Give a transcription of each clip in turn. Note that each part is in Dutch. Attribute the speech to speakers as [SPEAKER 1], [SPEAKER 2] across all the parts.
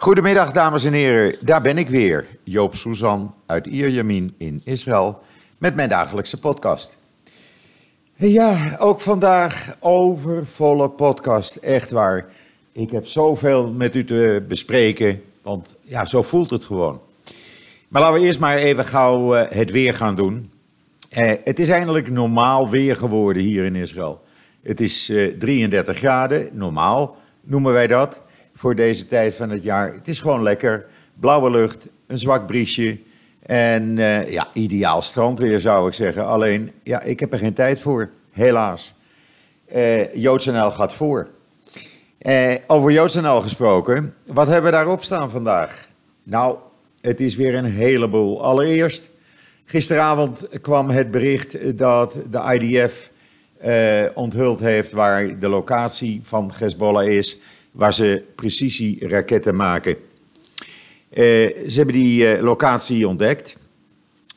[SPEAKER 1] Goedemiddag, dames en heren. Daar ben ik weer, Joop Suzan uit Ierjamin in Israël, met mijn dagelijkse podcast. Ja, ook vandaag overvolle podcast, echt waar. Ik heb zoveel met u te bespreken, want ja, zo voelt het gewoon. Maar laten we eerst maar even gauw eh, het weer gaan doen. Eh, het is eindelijk normaal weer geworden hier in Israël. Het is eh, 33 graden, normaal noemen wij dat voor deze tijd van het jaar. Het is gewoon lekker. Blauwe lucht, een zwak briesje. En uh, ja, ideaal strandweer zou ik zeggen. Alleen, ja, ik heb er geen tijd voor, helaas. Uh, JoodsNL gaat voor. Uh, over JoodsNL gesproken, wat hebben we daarop staan vandaag? Nou, het is weer een heleboel. Allereerst, gisteravond kwam het bericht dat de IDF onthuld heeft waar de locatie van Hezbollah is waar ze precisieraketten maken. Uh, ze hebben die uh, locatie ontdekt.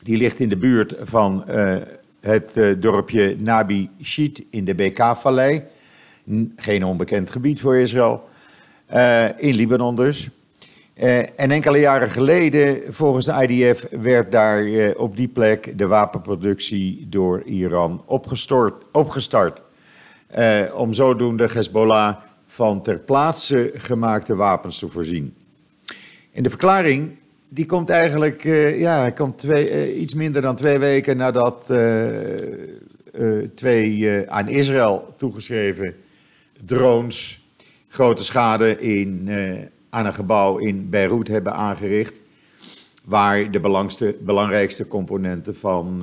[SPEAKER 1] Die ligt in de buurt van uh, het dorpje Nabi Shit in de BK-vallei. Geen onbekend gebied voor Israël. in Libanon dus. en enkele jaren geleden, volgens de IDF, werd daar op die plek de wapenproductie door Iran opgestort, opgestart. om zodoende Hezbollah van ter plaatse gemaakte wapens te voorzien. En de verklaring die komt eigenlijk uh, ja, komt twee, uh, iets minder dan twee weken nadat uh, twee aan Israël toegeschreven drones grote schade in, aan een gebouw in Beirut hebben aangericht. Waar de belangrijkste componenten van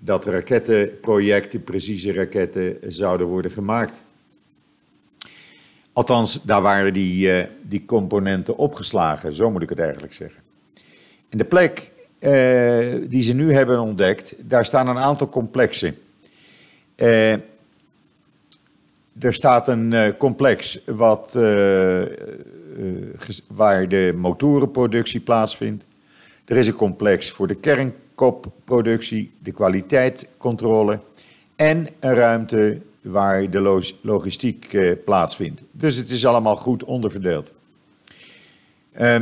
[SPEAKER 1] dat rakettenproject, de precieze raketten, zouden worden gemaakt. Althans, daar waren die, uh, die componenten opgeslagen, zo moet ik het eigenlijk zeggen. En de plek uh, die ze nu hebben ontdekt, daar staan een aantal complexen. Uh, er staat een complex wat, waar de motorenproductie plaatsvindt. Er is een complex voor de kernkopproductie, de kwaliteitscontrole en een ruimte waar de logistiek uh, plaatsvindt. Dus het is allemaal goed onderverdeeld. Uh,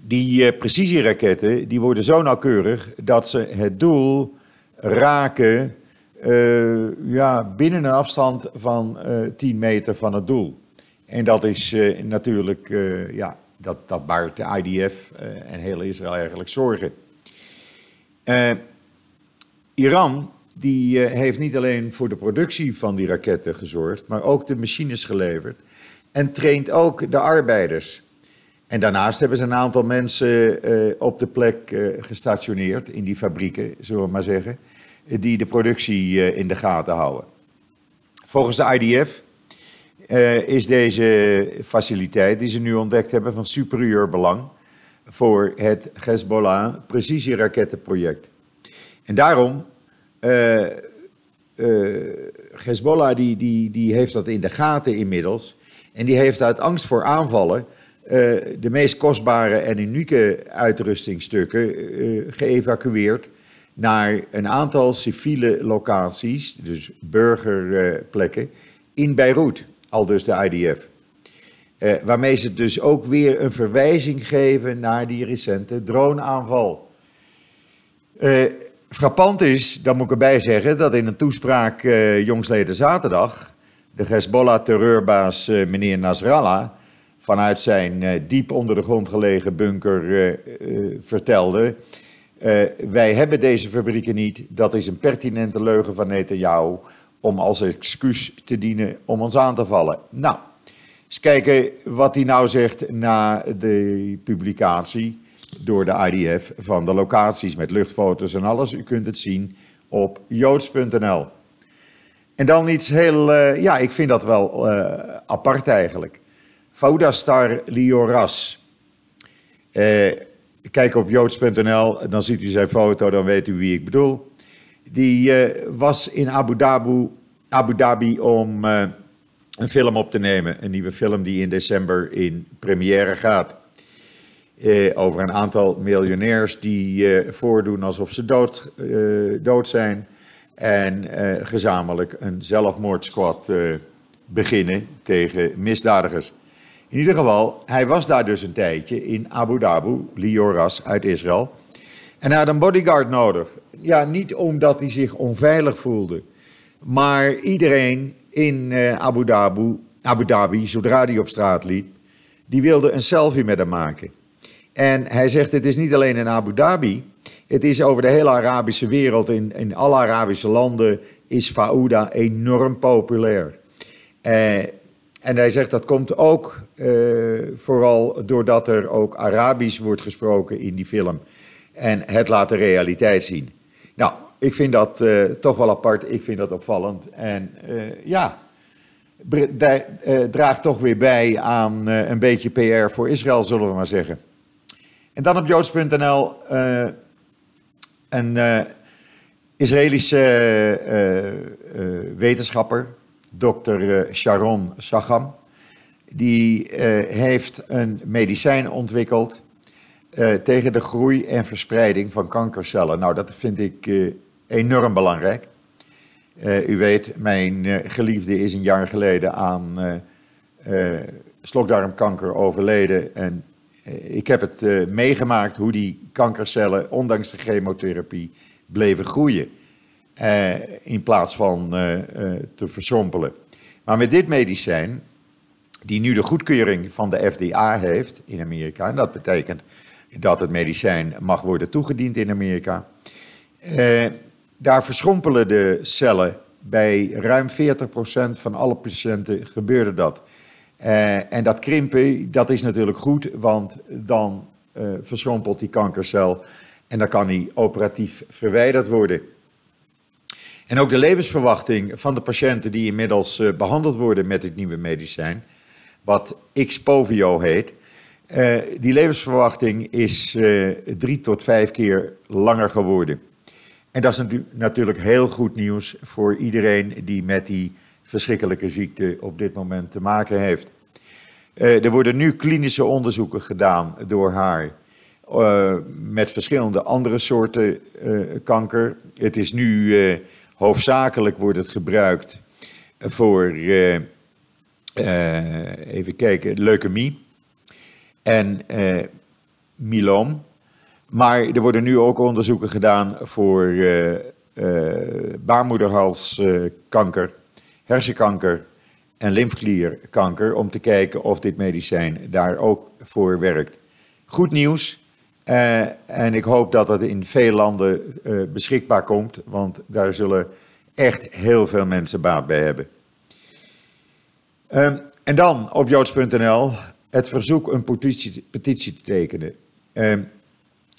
[SPEAKER 1] die uh, precisieraketten die worden zo nauwkeurig dat ze het doel raken eh, ja, binnen een afstand van 10 meter van het doel. En dat is natuurlijk, ja, dat, dat baart de IDF en heel Israël eigenlijk zorgen. Iran die eh, heeft niet alleen voor de productie van die raketten gezorgd, maar ook de machines geleverd. En traint ook de arbeiders. En daarnaast hebben ze een aantal mensen uh, op de plek uh, gestationeerd, in die fabrieken, zullen we maar zeggen, die de productie in de gaten houden. Volgens de IDF is deze faciliteit die ze nu ontdekt hebben van superieur belang voor het Hezbollah precisierakettenproject. En daarom Hezbollah die, die, die heeft dat in de gaten inmiddels. En die heeft uit angst voor aanvallen uh, de meest kostbare en unieke uitrustingstukken geëvacueerd naar een aantal civiele locaties, dus burgerplekken, in Beirut, al dus de IDF. waarmee ze dus ook weer een verwijzing geven naar die recente droneaanval. Frappant is, dan moet ik erbij zeggen, dat in een toespraak uh, jongsleden zaterdag de Hezbollah-terreurbaas uh, meneer Nasrallah vanuit zijn uh, diep onder de grond gelegen bunker vertelde: Wij hebben deze fabrieken niet. Dat is een pertinente leugen van Netanyahu om als excuus te dienen om ons aan te vallen. Nou, eens kijken wat hij nou zegt na de publicatie door de IDF van de locaties met luchtfoto's en alles. U kunt het zien op joods.nl. En dan iets heel, uh, ja, ik vind dat wel uh, apart eigenlijk. Faudastar Lioras. Uh, kijk op joods.nl, dan ziet u zijn foto, dan weet u wie ik bedoel. Die was in Abu Dhabi, Abu Dhabi om een film op te nemen. Een nieuwe film die in december in première gaat. Eh, over een aantal miljonairs die eh, voordoen alsof ze dood, eh, dood zijn. En eh, gezamenlijk een zelfmoordsquad eh, beginnen tegen misdadigers. In ieder geval, hij was daar dus een tijdje in Abu Dhabi, Lioras uit Israël. En hij had een bodyguard nodig. Ja, niet omdat hij zich onveilig voelde. Maar iedereen in eh, Abu Dhabi, Abu Dhabi, zodra hij op straat liep, die wilde een selfie met hem maken. En hij zegt, het is niet alleen in Abu Dhabi, het is over de hele Arabische wereld, in, in alle Arabische landen is Fauda enorm populair. Eh, en hij zegt dat komt ook eh, vooral doordat er ook Arabisch wordt gesproken in die film. En het laat de realiteit zien. Nou, ik vind dat uh, toch wel apart, ik vind dat opvallend. En ja, draagt toch weer bij aan een beetje PR voor Israël, zullen we maar zeggen. En dan op joods.nl een Israëlische wetenschapper, dokter Sharon Sagam, die heeft een medicijn ontwikkeld tegen de groei en verspreiding van kankercellen. Nou, dat vind ik enorm belangrijk. U weet, mijn geliefde is een jaar geleden aan slokdarmkanker overleden. En ik heb het meegemaakt hoe die kankercellen, ondanks de chemotherapie, bleven groeien. in plaats van te verschrompelen. Maar met dit medicijn, die nu de goedkeuring van de FDA heeft in Amerika, en dat betekent dat het medicijn mag worden toegediend in Amerika. Eh, daar verschrompelen de cellen. Bij ruim 40% van alle patiënten gebeurde dat. Eh, en dat krimpen, dat is natuurlijk goed, want dan uh, verschrompelt die kankercel en dan kan die operatief verwijderd worden. En ook de levensverwachting van de patiënten die inmiddels behandeld worden met het nieuwe medicijn, wat Xpovio heet, die levensverwachting is drie tot vijf keer langer geworden. En dat is natuurlijk heel goed nieuws voor iedereen die met die verschrikkelijke ziekte op dit moment te maken heeft. Uh, er worden nu klinische onderzoeken gedaan door haar met verschillende andere soorten kanker. Het is nu hoofdzakelijk wordt het gebruikt voor, even kijken, leukemie en eh, myloom. Maar er worden nu ook onderzoeken gedaan voor baarmoederhalskanker, hersenkanker en lymfklierkanker. Om te kijken of dit medicijn daar ook voor werkt. Goed nieuws. Uh, en ik hoop dat het in veel landen beschikbaar komt. Want daar zullen echt heel veel mensen baat bij hebben. Ehm, en dan op joods.nl het verzoek een petitie, te tekenen.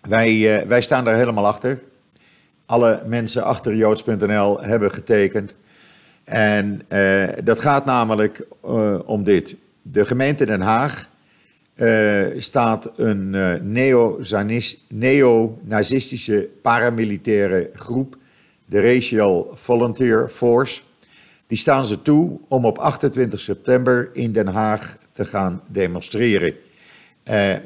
[SPEAKER 1] Wij, wij staan daar helemaal achter. Alle mensen achter joods.nl hebben getekend. En uh, dat gaat namelijk uh, om dit. De gemeente Den Haag staat een neo-nazistische paramilitaire groep, de Racial Volunteer Force. Die staan ze toe om op 28 september in Den Haag te gaan demonstreren.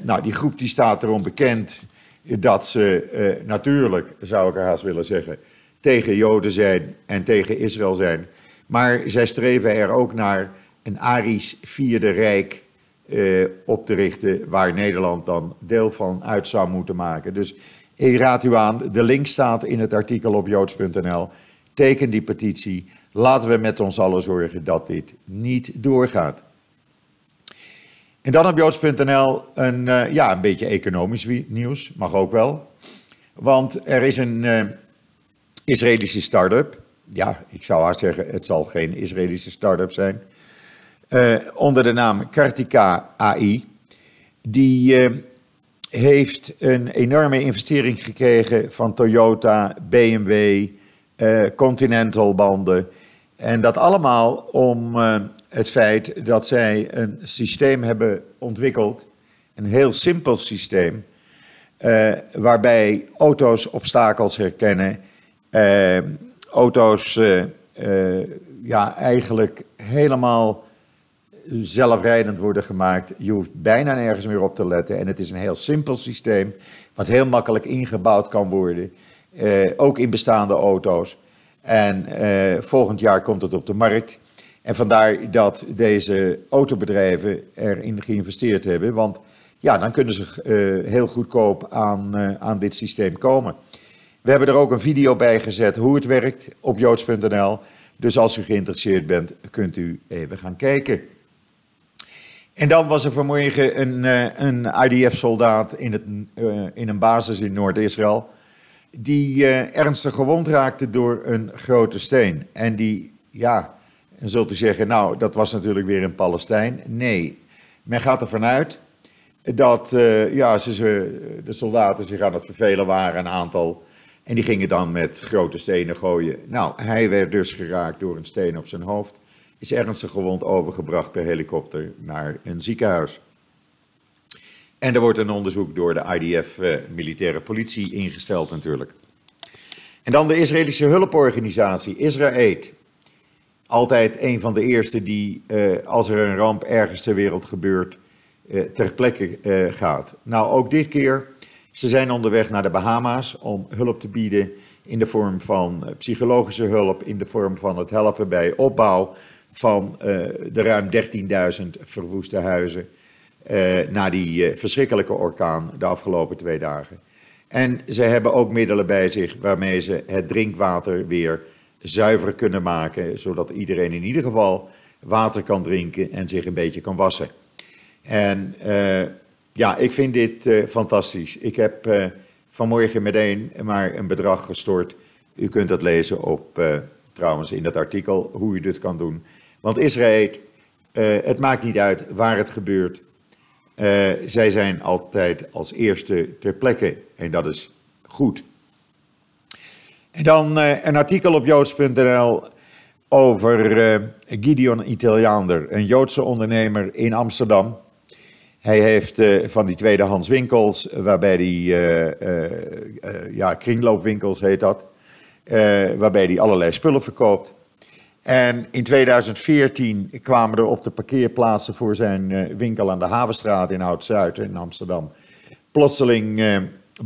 [SPEAKER 1] Nou, die groep die staat erom bekend dat ze natuurlijk, zou ik haast willen zeggen, tegen Joden zijn en tegen Israël zijn. Maar zij streven er ook naar een Arisch vierde rijk uh, op te richten, waar Nederland dan deel van uit zou moeten maken. Dus ik raad u aan, de link staat in het artikel op joods.nl. Teken die petitie. Laten we met ons allen zorgen dat dit niet doorgaat. En dan op joods.nl een, uh, ja, een beetje economisch nieuws, mag ook wel. Want er is een uh, Israëlische start-up. Ja, ik zou haar zeggen, het zal geen Israëlische start-up zijn. Uh, onder de naam Kartika AI. Die heeft een enorme investering gekregen van Toyota, BMW, Continental banden. En dat allemaal om het feit dat zij een systeem hebben ontwikkeld, een heel simpel systeem, uh, waarbij auto's obstakels herkennen, uh, auto's uh, ja, eigenlijk helemaal zelfrijdend worden gemaakt. Je hoeft bijna nergens meer op te letten en het is een heel simpel systeem, wat heel makkelijk ingebouwd kan worden, ook in bestaande auto's. En volgend jaar komt het op de markt. En vandaar dat deze autobedrijven erin geïnvesteerd hebben. Want ja, dan kunnen ze heel goedkoop aan, aan dit systeem komen. We hebben er ook een video bij gezet hoe het werkt op joods.nl. Dus als u geïnteresseerd bent, kunt u even gaan kijken. En dan was er vanmorgen een, uh, een IDF-soldaat in, het, in een basis in Noord-Israël. Die ernstig gewond raakte door een grote steen. En die, ja, en zult u zeggen, nou, dat was natuurlijk weer in Palestijn. Nee, men gaat ervan uit dat ja, ze, de soldaten zich aan het vervelen waren, een aantal. En die gingen dan met grote stenen gooien. Nou, hij werd dus geraakt door een steen op zijn hoofd. Is ernstig gewond overgebracht per helikopter naar een ziekenhuis. En er wordt een onderzoek door de IDF, uh, militaire politie, ingesteld natuurlijk. En dan de Israëlische hulporganisatie Israël altijd een van de eerste die, uh, als er een ramp ergens ter wereld gebeurt, uh, ter plekke uh, gaat. Nou, ook dit keer, ze zijn onderweg naar de Bahama's om hulp te bieden in de vorm van psychologische hulp, in de vorm van het helpen bij opbouw van de ruim 13.000 verwoeste huizen na die verschrikkelijke orkaan de afgelopen twee dagen. En ze hebben ook middelen bij zich waarmee ze het drinkwater weer zuiver kunnen maken, zodat iedereen in ieder geval water kan drinken en zich een beetje kan wassen. En ja, ik vind dit uh, fantastisch. Ik heb uh, vanmorgen meteen maar een bedrag gestort. U kunt dat lezen op, trouwens in dat artikel, hoe u dit kan doen. Want Israël, het maakt niet uit waar het gebeurt. zij zijn altijd als eerste ter plekke en dat is goed. En dan een artikel op joods.nl over Gideon Italiander, een Joodse ondernemer in Amsterdam. Hij heeft uh, van die tweedehands winkels, waarbij hij, ja, kringloopwinkels heet dat, waarbij hij allerlei spullen verkoopt. En in 2014 kwamen er op de parkeerplaatsen voor zijn winkel aan de Havenstraat in Oud-Zuid in Amsterdam plotseling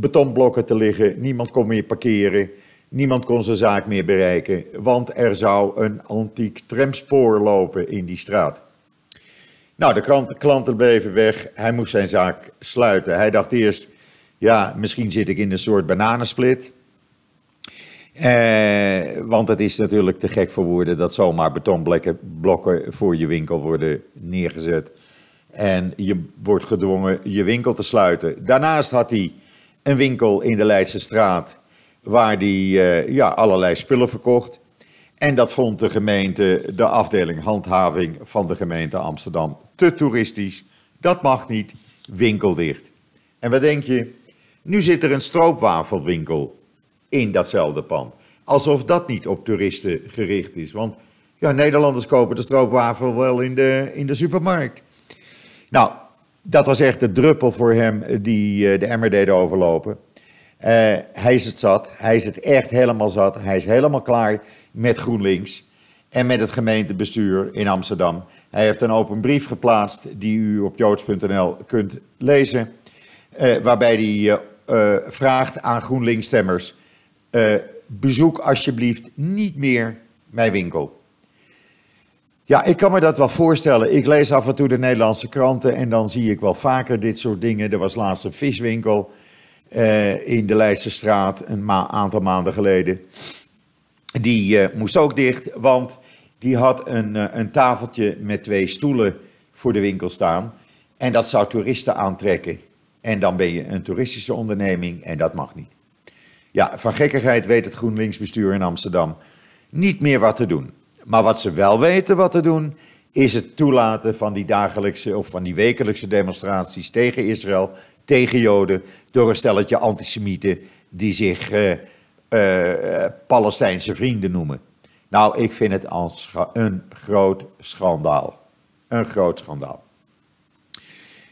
[SPEAKER 1] betonblokken te liggen. Niemand kon meer parkeren. Niemand kon zijn zaak meer bereiken, want er zou een antiek tramspoor lopen in die straat. Nou, de klanten bleven weg. Hij moest zijn zaak sluiten. Hij dacht eerst, ja, misschien zit ik in een soort bananensplit. Eh, want het is natuurlijk te gek voor woorden dat zomaar betonblokken voor je winkel worden neergezet. En je wordt gedwongen je winkel te sluiten. Daarnaast had hij een winkel in de Leidse straat waar hij uh, ja, allerlei spullen verkocht. En dat vond de gemeente, de afdeling handhaving van de gemeente Amsterdam, te toeristisch. Dat mag niet, winkeldicht. En wat denk je? Nu zit er een stroopwafelwinkel in datzelfde pand. Alsof dat niet op toeristen gericht is. Want ja, Nederlanders kopen de stroopwafel wel in de, in de supermarkt. Nou, dat was echt de druppel voor hem die uh, de emmer deed overlopen. Uh, hij is het zat. Hij is het echt helemaal zat. Hij is helemaal klaar met GroenLinks en met het gemeentebestuur in Amsterdam. Hij heeft een open brief geplaatst die u op joods.nl kunt lezen. Uh, waarbij hij uh, vraagt aan GroenLinks-stemmers: bezoek alsjeblieft niet meer mijn winkel. Ja, ik kan me dat wel voorstellen. Ik lees af en toe de Nederlandse kranten en dan zie ik wel vaker dit soort dingen. Er was laatst een viswinkel uh, in de Leidse straat een aantal maanden geleden. Die uh, moest ook dicht, want die had een, uh, een tafeltje met twee stoelen voor de winkel staan. En dat zou toeristen aantrekken. En dan ben je een toeristische onderneming en dat mag niet. Ja, van gekkigheid weet het GroenLinks-bestuur in Amsterdam niet meer wat te doen. Maar wat ze wel weten wat te doen, is het toelaten van die dagelijkse of van die wekelijkse demonstraties tegen Israël, tegen Joden, door een stelletje antisemieten die zich uh, uh, Palestijnse vrienden noemen. Nou, ik vind het een groot schandaal. Een groot schandaal.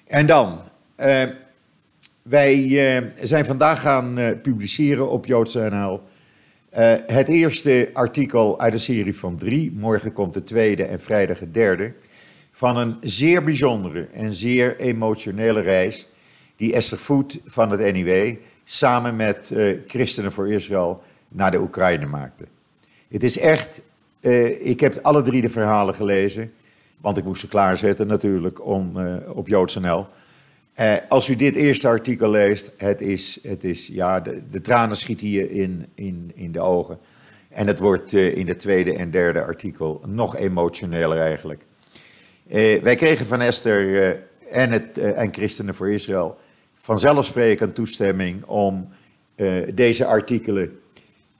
[SPEAKER 1] En dan, uh, wij zijn vandaag gaan publiceren op Joodse NL het eerste artikel uit de serie van drie, morgen komt de tweede en vrijdag het derde, van een zeer bijzondere en zeer emotionele reis die Esther Voet van het NIW samen met uh, Christenen voor Israël naar de Oekraïne maakte. Het is echt Uh, ik heb alle drie de verhalen gelezen, want ik moest ze klaarzetten natuurlijk om, uh, op JoodsNL. Als u dit eerste artikel leest, het is, het is ja, de, de tranen schieten je in, in, in de ogen. En het wordt in het tweede en derde artikel nog emotioneler eigenlijk. wij kregen van Esther en, het, en Christenen voor Israël vanzelfsprekend toestemming om deze artikelen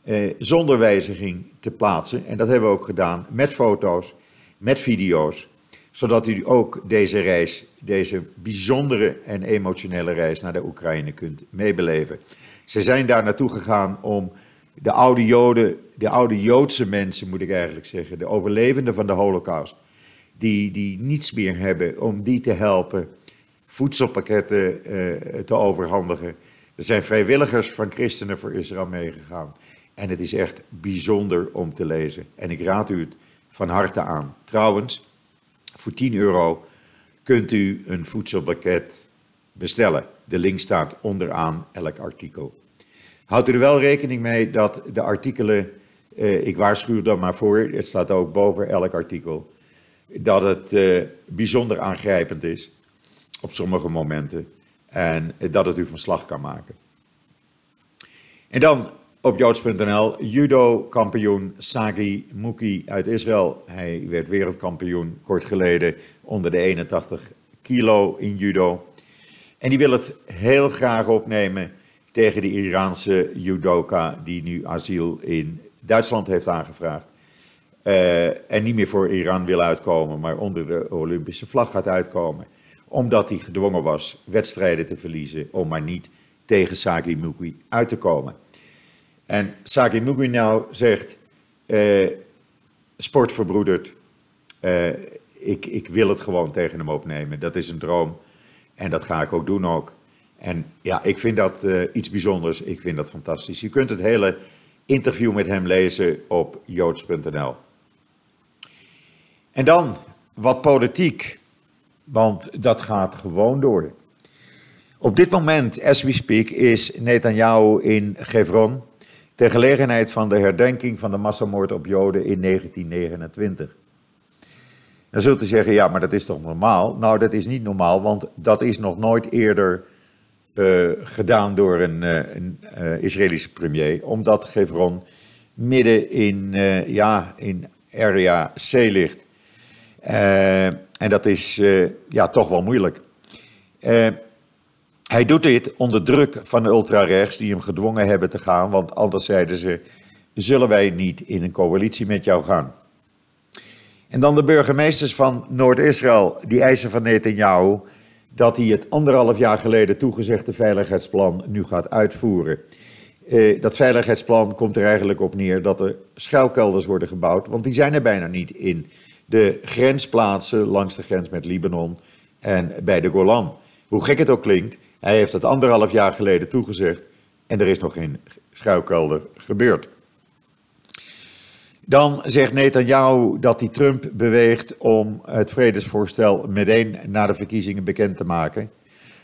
[SPEAKER 1] eh, zonder wijziging te plaatsen. En dat hebben we ook gedaan met foto's, met video's, zodat u ook deze reis, deze bijzondere en emotionele reis naar de Oekraïne kunt meebeleven. Ze zijn daar naartoe gegaan om de oude Joden, de oude Joodse mensen moet ik eigenlijk zeggen, de overlevenden van de Holocaust, die, die niets meer hebben, om die te helpen voedselpakketten eh, te overhandigen. Er zijn vrijwilligers van Christenen voor Israël meegegaan. En het is echt bijzonder om te lezen. En ik raad u het van harte aan. Trouwens, voor 10 euro kunt u een voedselpakket bestellen. De link staat onderaan elk artikel. Houdt u er wel rekening mee dat de artikelen, eh, ik waarschuw dan maar voor, het staat ook boven elk artikel, dat het eh, bijzonder aangrijpend is op sommige momenten en dat het u van slag kan maken. En dan op joods.nl. Judo-kampioen Sagi Muki uit Israël. Hij werd wereldkampioen kort geleden onder de 81 kilo in judo. En die wil het heel graag opnemen tegen de Iraanse judoka die nu asiel in Duitsland heeft aangevraagd. Uh, en niet meer voor Iran wil uitkomen, maar onder de Olympische vlag gaat uitkomen. Omdat hij gedwongen was wedstrijden te verliezen om maar niet tegen Sagi Muki uit te komen. En Saki nou zegt, verbroedert, uh, ik, ik wil het gewoon tegen hem opnemen. Dat is een droom en dat ga ik ook doen ook. En ja, ik vind dat uh, iets bijzonders, ik vind dat fantastisch. Je kunt het hele interview met hem lezen op joods.nl. En dan wat politiek, want dat gaat gewoon door. Op dit moment, as we speak, is Netanyahu in Hebron ter gelegenheid van de herdenking van de massamoord op Joden in 1929. Dan zult u zeggen, ja, maar dat is toch normaal? Nou, dat is niet normaal, want dat is nog nooit eerder uh, gedaan door een, uh, een uh, Israëlische premier, omdat Hebron midden in, ja, in area C ligt. En dat is ja, toch wel moeilijk. Hij doet dit onder druk van de ultrarechts die hem gedwongen hebben te gaan, want anders zeiden ze, zullen wij niet in een coalitie met jou gaan. En dan de burgemeesters van Noord-Israël, die eisen van Netanyahu dat hij het anderhalf jaar geleden toegezegde veiligheidsplan nu gaat uitvoeren. Eh, dat veiligheidsplan komt er eigenlijk op neer dat er schuilkelders worden gebouwd, want die zijn er bijna niet in de grensplaatsen langs de grens met Libanon en bij de Golan. Hoe gek het ook klinkt, hij heeft het anderhalf jaar geleden toegezegd en er is nog geen schuilkelder gebeurd. Dan zegt Netanyahu dat hij Trump beweegt om het vredesvoorstel meteen na de verkiezingen bekend te maken.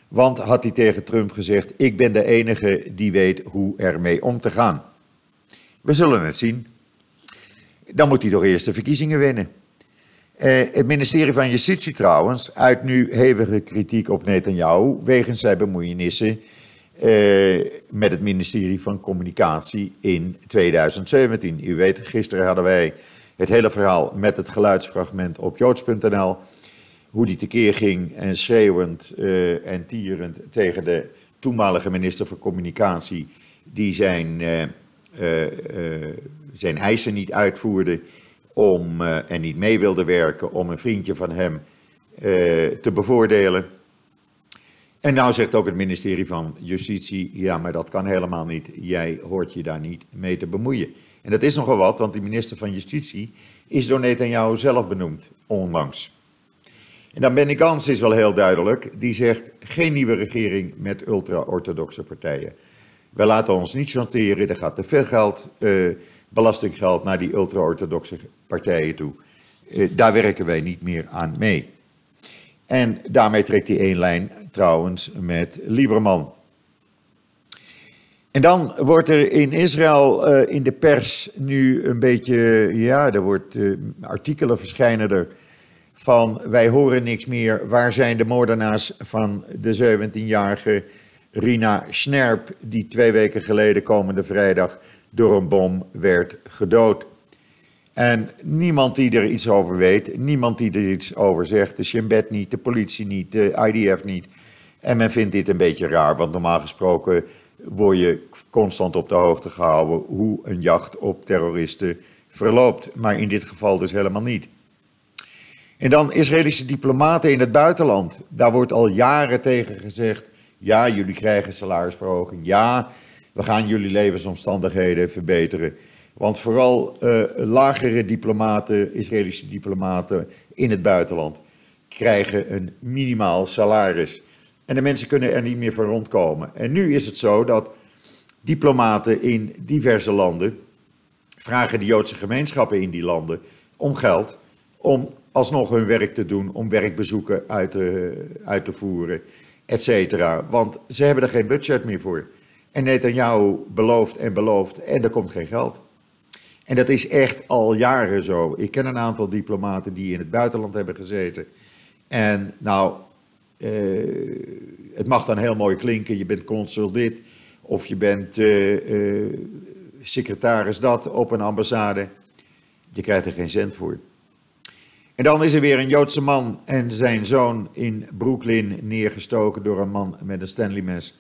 [SPEAKER 1] Want had hij tegen Trump gezegd: Ik ben de enige die weet hoe ermee om te gaan. We zullen het zien. Dan moet hij toch eerst de verkiezingen winnen. Eh, het ministerie van Justitie trouwens uit nu hevige kritiek op Netanyahu wegens zijn bemoeienissen eh, met het ministerie van Communicatie in 2017. U weet, gisteren hadden wij het hele verhaal met het geluidsfragment op joods.nl. Hoe die tekeer ging en schreeuwend uh, en tierend tegen de toenmalige minister van Communicatie, die zijn, zijn eisen niet uitvoerde om, uh, en niet mee wilde werken om een vriendje van hem uh, te bevoordelen. En nou zegt ook het ministerie van Justitie, ja, maar dat kan helemaal niet. Jij hoort je daar niet mee te bemoeien. En dat is nogal wat, want die minister van Justitie is door Netanyahu zelf benoemd, onlangs. En dan Benny Gans is wel heel duidelijk. Die zegt geen nieuwe regering met ultra-orthodoxe partijen. Wij laten ons niet chanteren, er gaat te veel geld uh, belastinggeld naar die ultra-orthodoxe partijen toe. Eh, daar werken wij niet meer aan mee. En daarmee trekt hij één lijn trouwens met Lieberman. En dan wordt er in Israël uh, in de pers nu een beetje, ja, er wordt uh, artikelen verschijnen er van wij horen niks meer. Waar zijn de moordenaars van de 17-jarige Rina Snerp, die twee weken geleden komende vrijdag door een bom werd gedood? En niemand die er iets over weet, niemand die er iets over zegt, de Shin Bet niet, de politie niet, de IDF niet. En men vindt dit een beetje raar, want normaal gesproken word je constant op de hoogte gehouden hoe een jacht op terroristen verloopt. Maar in dit geval dus helemaal niet. En dan Israëlische diplomaten in het buitenland. Daar wordt al jaren tegen gezegd: ja, jullie krijgen salarisverhoging. Ja, we gaan jullie levensomstandigheden verbeteren. Want vooral uh, lagere diplomaten, Israëlische diplomaten in het buitenland, krijgen een minimaal salaris. En de mensen kunnen er niet meer van rondkomen. En nu is het zo dat diplomaten in diverse landen vragen de Joodse gemeenschappen in die landen om geld om alsnog hun werk te doen, om werkbezoeken uit te, uit te voeren, et cetera. Want ze hebben er geen budget meer voor. En Netanyahu belooft en belooft en er komt geen geld. En dat is echt al jaren zo. Ik ken een aantal diplomaten die in het buitenland hebben gezeten. En nou, eh, het mag dan heel mooi klinken. Je bent consul dit of je bent eh, eh, secretaris dat op een ambassade. Je krijgt er geen cent voor. En dan is er weer een Joodse man en zijn zoon in Brooklyn neergestoken door een man met een Stanley mes.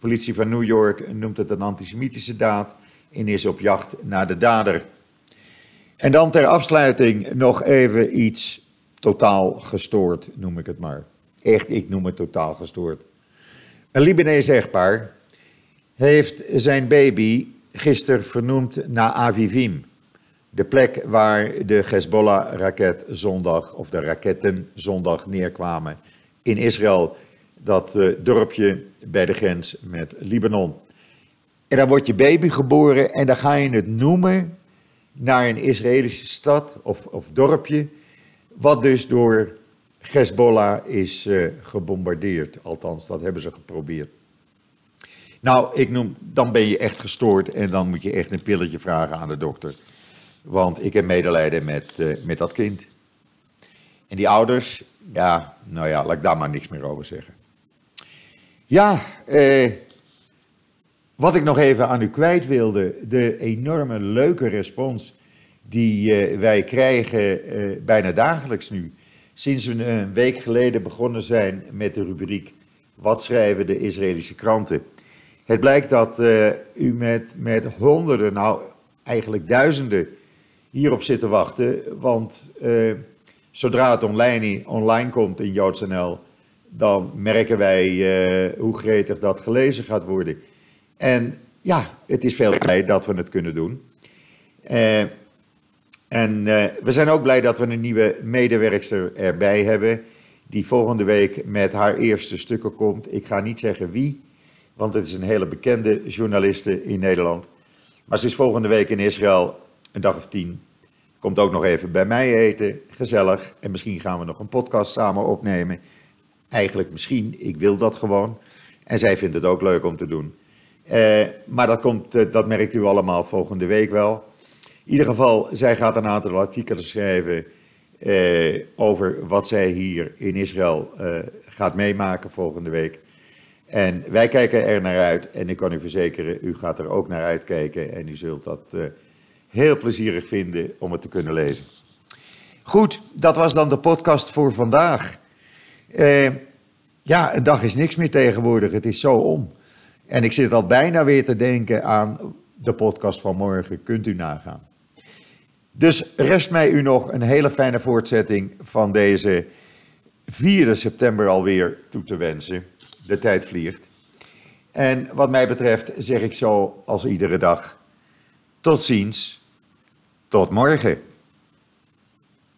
[SPEAKER 1] Politie van New York noemt het een antisemitische daad en is op jacht naar de dader. En dan ter afsluiting nog even iets totaal gestoord, noem ik het maar. Echt, ik noem het totaal gestoord. Een Libanees echtpaar heeft zijn baby gisteren vernoemd naar Avivim. De plek waar de Hezbollah-raket zondag, of de raketten zondag neerkwamen in Israël. Dat uh, dorpje bij de grens met Libanon. En dan wordt je baby geboren en dan ga je het noemen naar een Israëlische stad of, of dorpje. Wat dus door Hezbollah is uh, gebombardeerd. Althans, dat hebben ze geprobeerd. Nou, ik noem, dan ben je echt gestoord en dan moet je echt een pilletje vragen aan de dokter. Want ik heb medelijden met, uh, met dat kind. En die ouders, ja, nou ja, laat ik daar maar niks meer over zeggen. Ja, eh, wat ik nog even aan u kwijt wilde, de enorme leuke respons die uh, wij krijgen uh, bijna dagelijks nu. Sinds we een week geleden begonnen zijn met de rubriek Wat schrijven de Israëlische kranten? Het blijkt dat uh, u met, met honderden, nou eigenlijk duizenden hierop zit te wachten. Want uh, zodra het online, online komt in JoodsNL, dan merken wij uh, hoe gretig dat gelezen gaat worden. En ja, het is veel blij dat we het kunnen doen. Uh, en we zijn ook blij dat we een nieuwe medewerkster erbij hebben. Die volgende week met haar eerste stukken komt. Ik ga niet zeggen wie, want het is een hele bekende journaliste in Nederland. Maar ze is volgende week in Israël een dag of tien. Komt ook nog even bij mij eten, gezellig. En misschien gaan we nog een podcast samen opnemen. Eigenlijk misschien, ik wil dat gewoon. En zij vindt het ook leuk om te doen. Eh, maar dat, komt, eh, dat merkt u allemaal volgende week wel. In ieder geval, zij gaat een aantal artikelen schrijven eh, over wat zij hier in Israël gaat meemaken volgende week. En wij kijken er naar uit en ik kan u verzekeren, u gaat er ook naar uitkijken en u zult dat heel plezierig vinden om het te kunnen lezen. Goed, dat was dan de podcast voor vandaag. Uh, ja, een dag is niks meer tegenwoordig, het is zo om. En ik zit al bijna weer te denken aan de podcast van morgen, kunt u nagaan. Dus rest mij u nog een hele fijne voortzetting van deze 4 september alweer toe te wensen. De tijd vliegt. En wat mij betreft zeg ik zo als iedere dag: tot ziens. Tot morgen.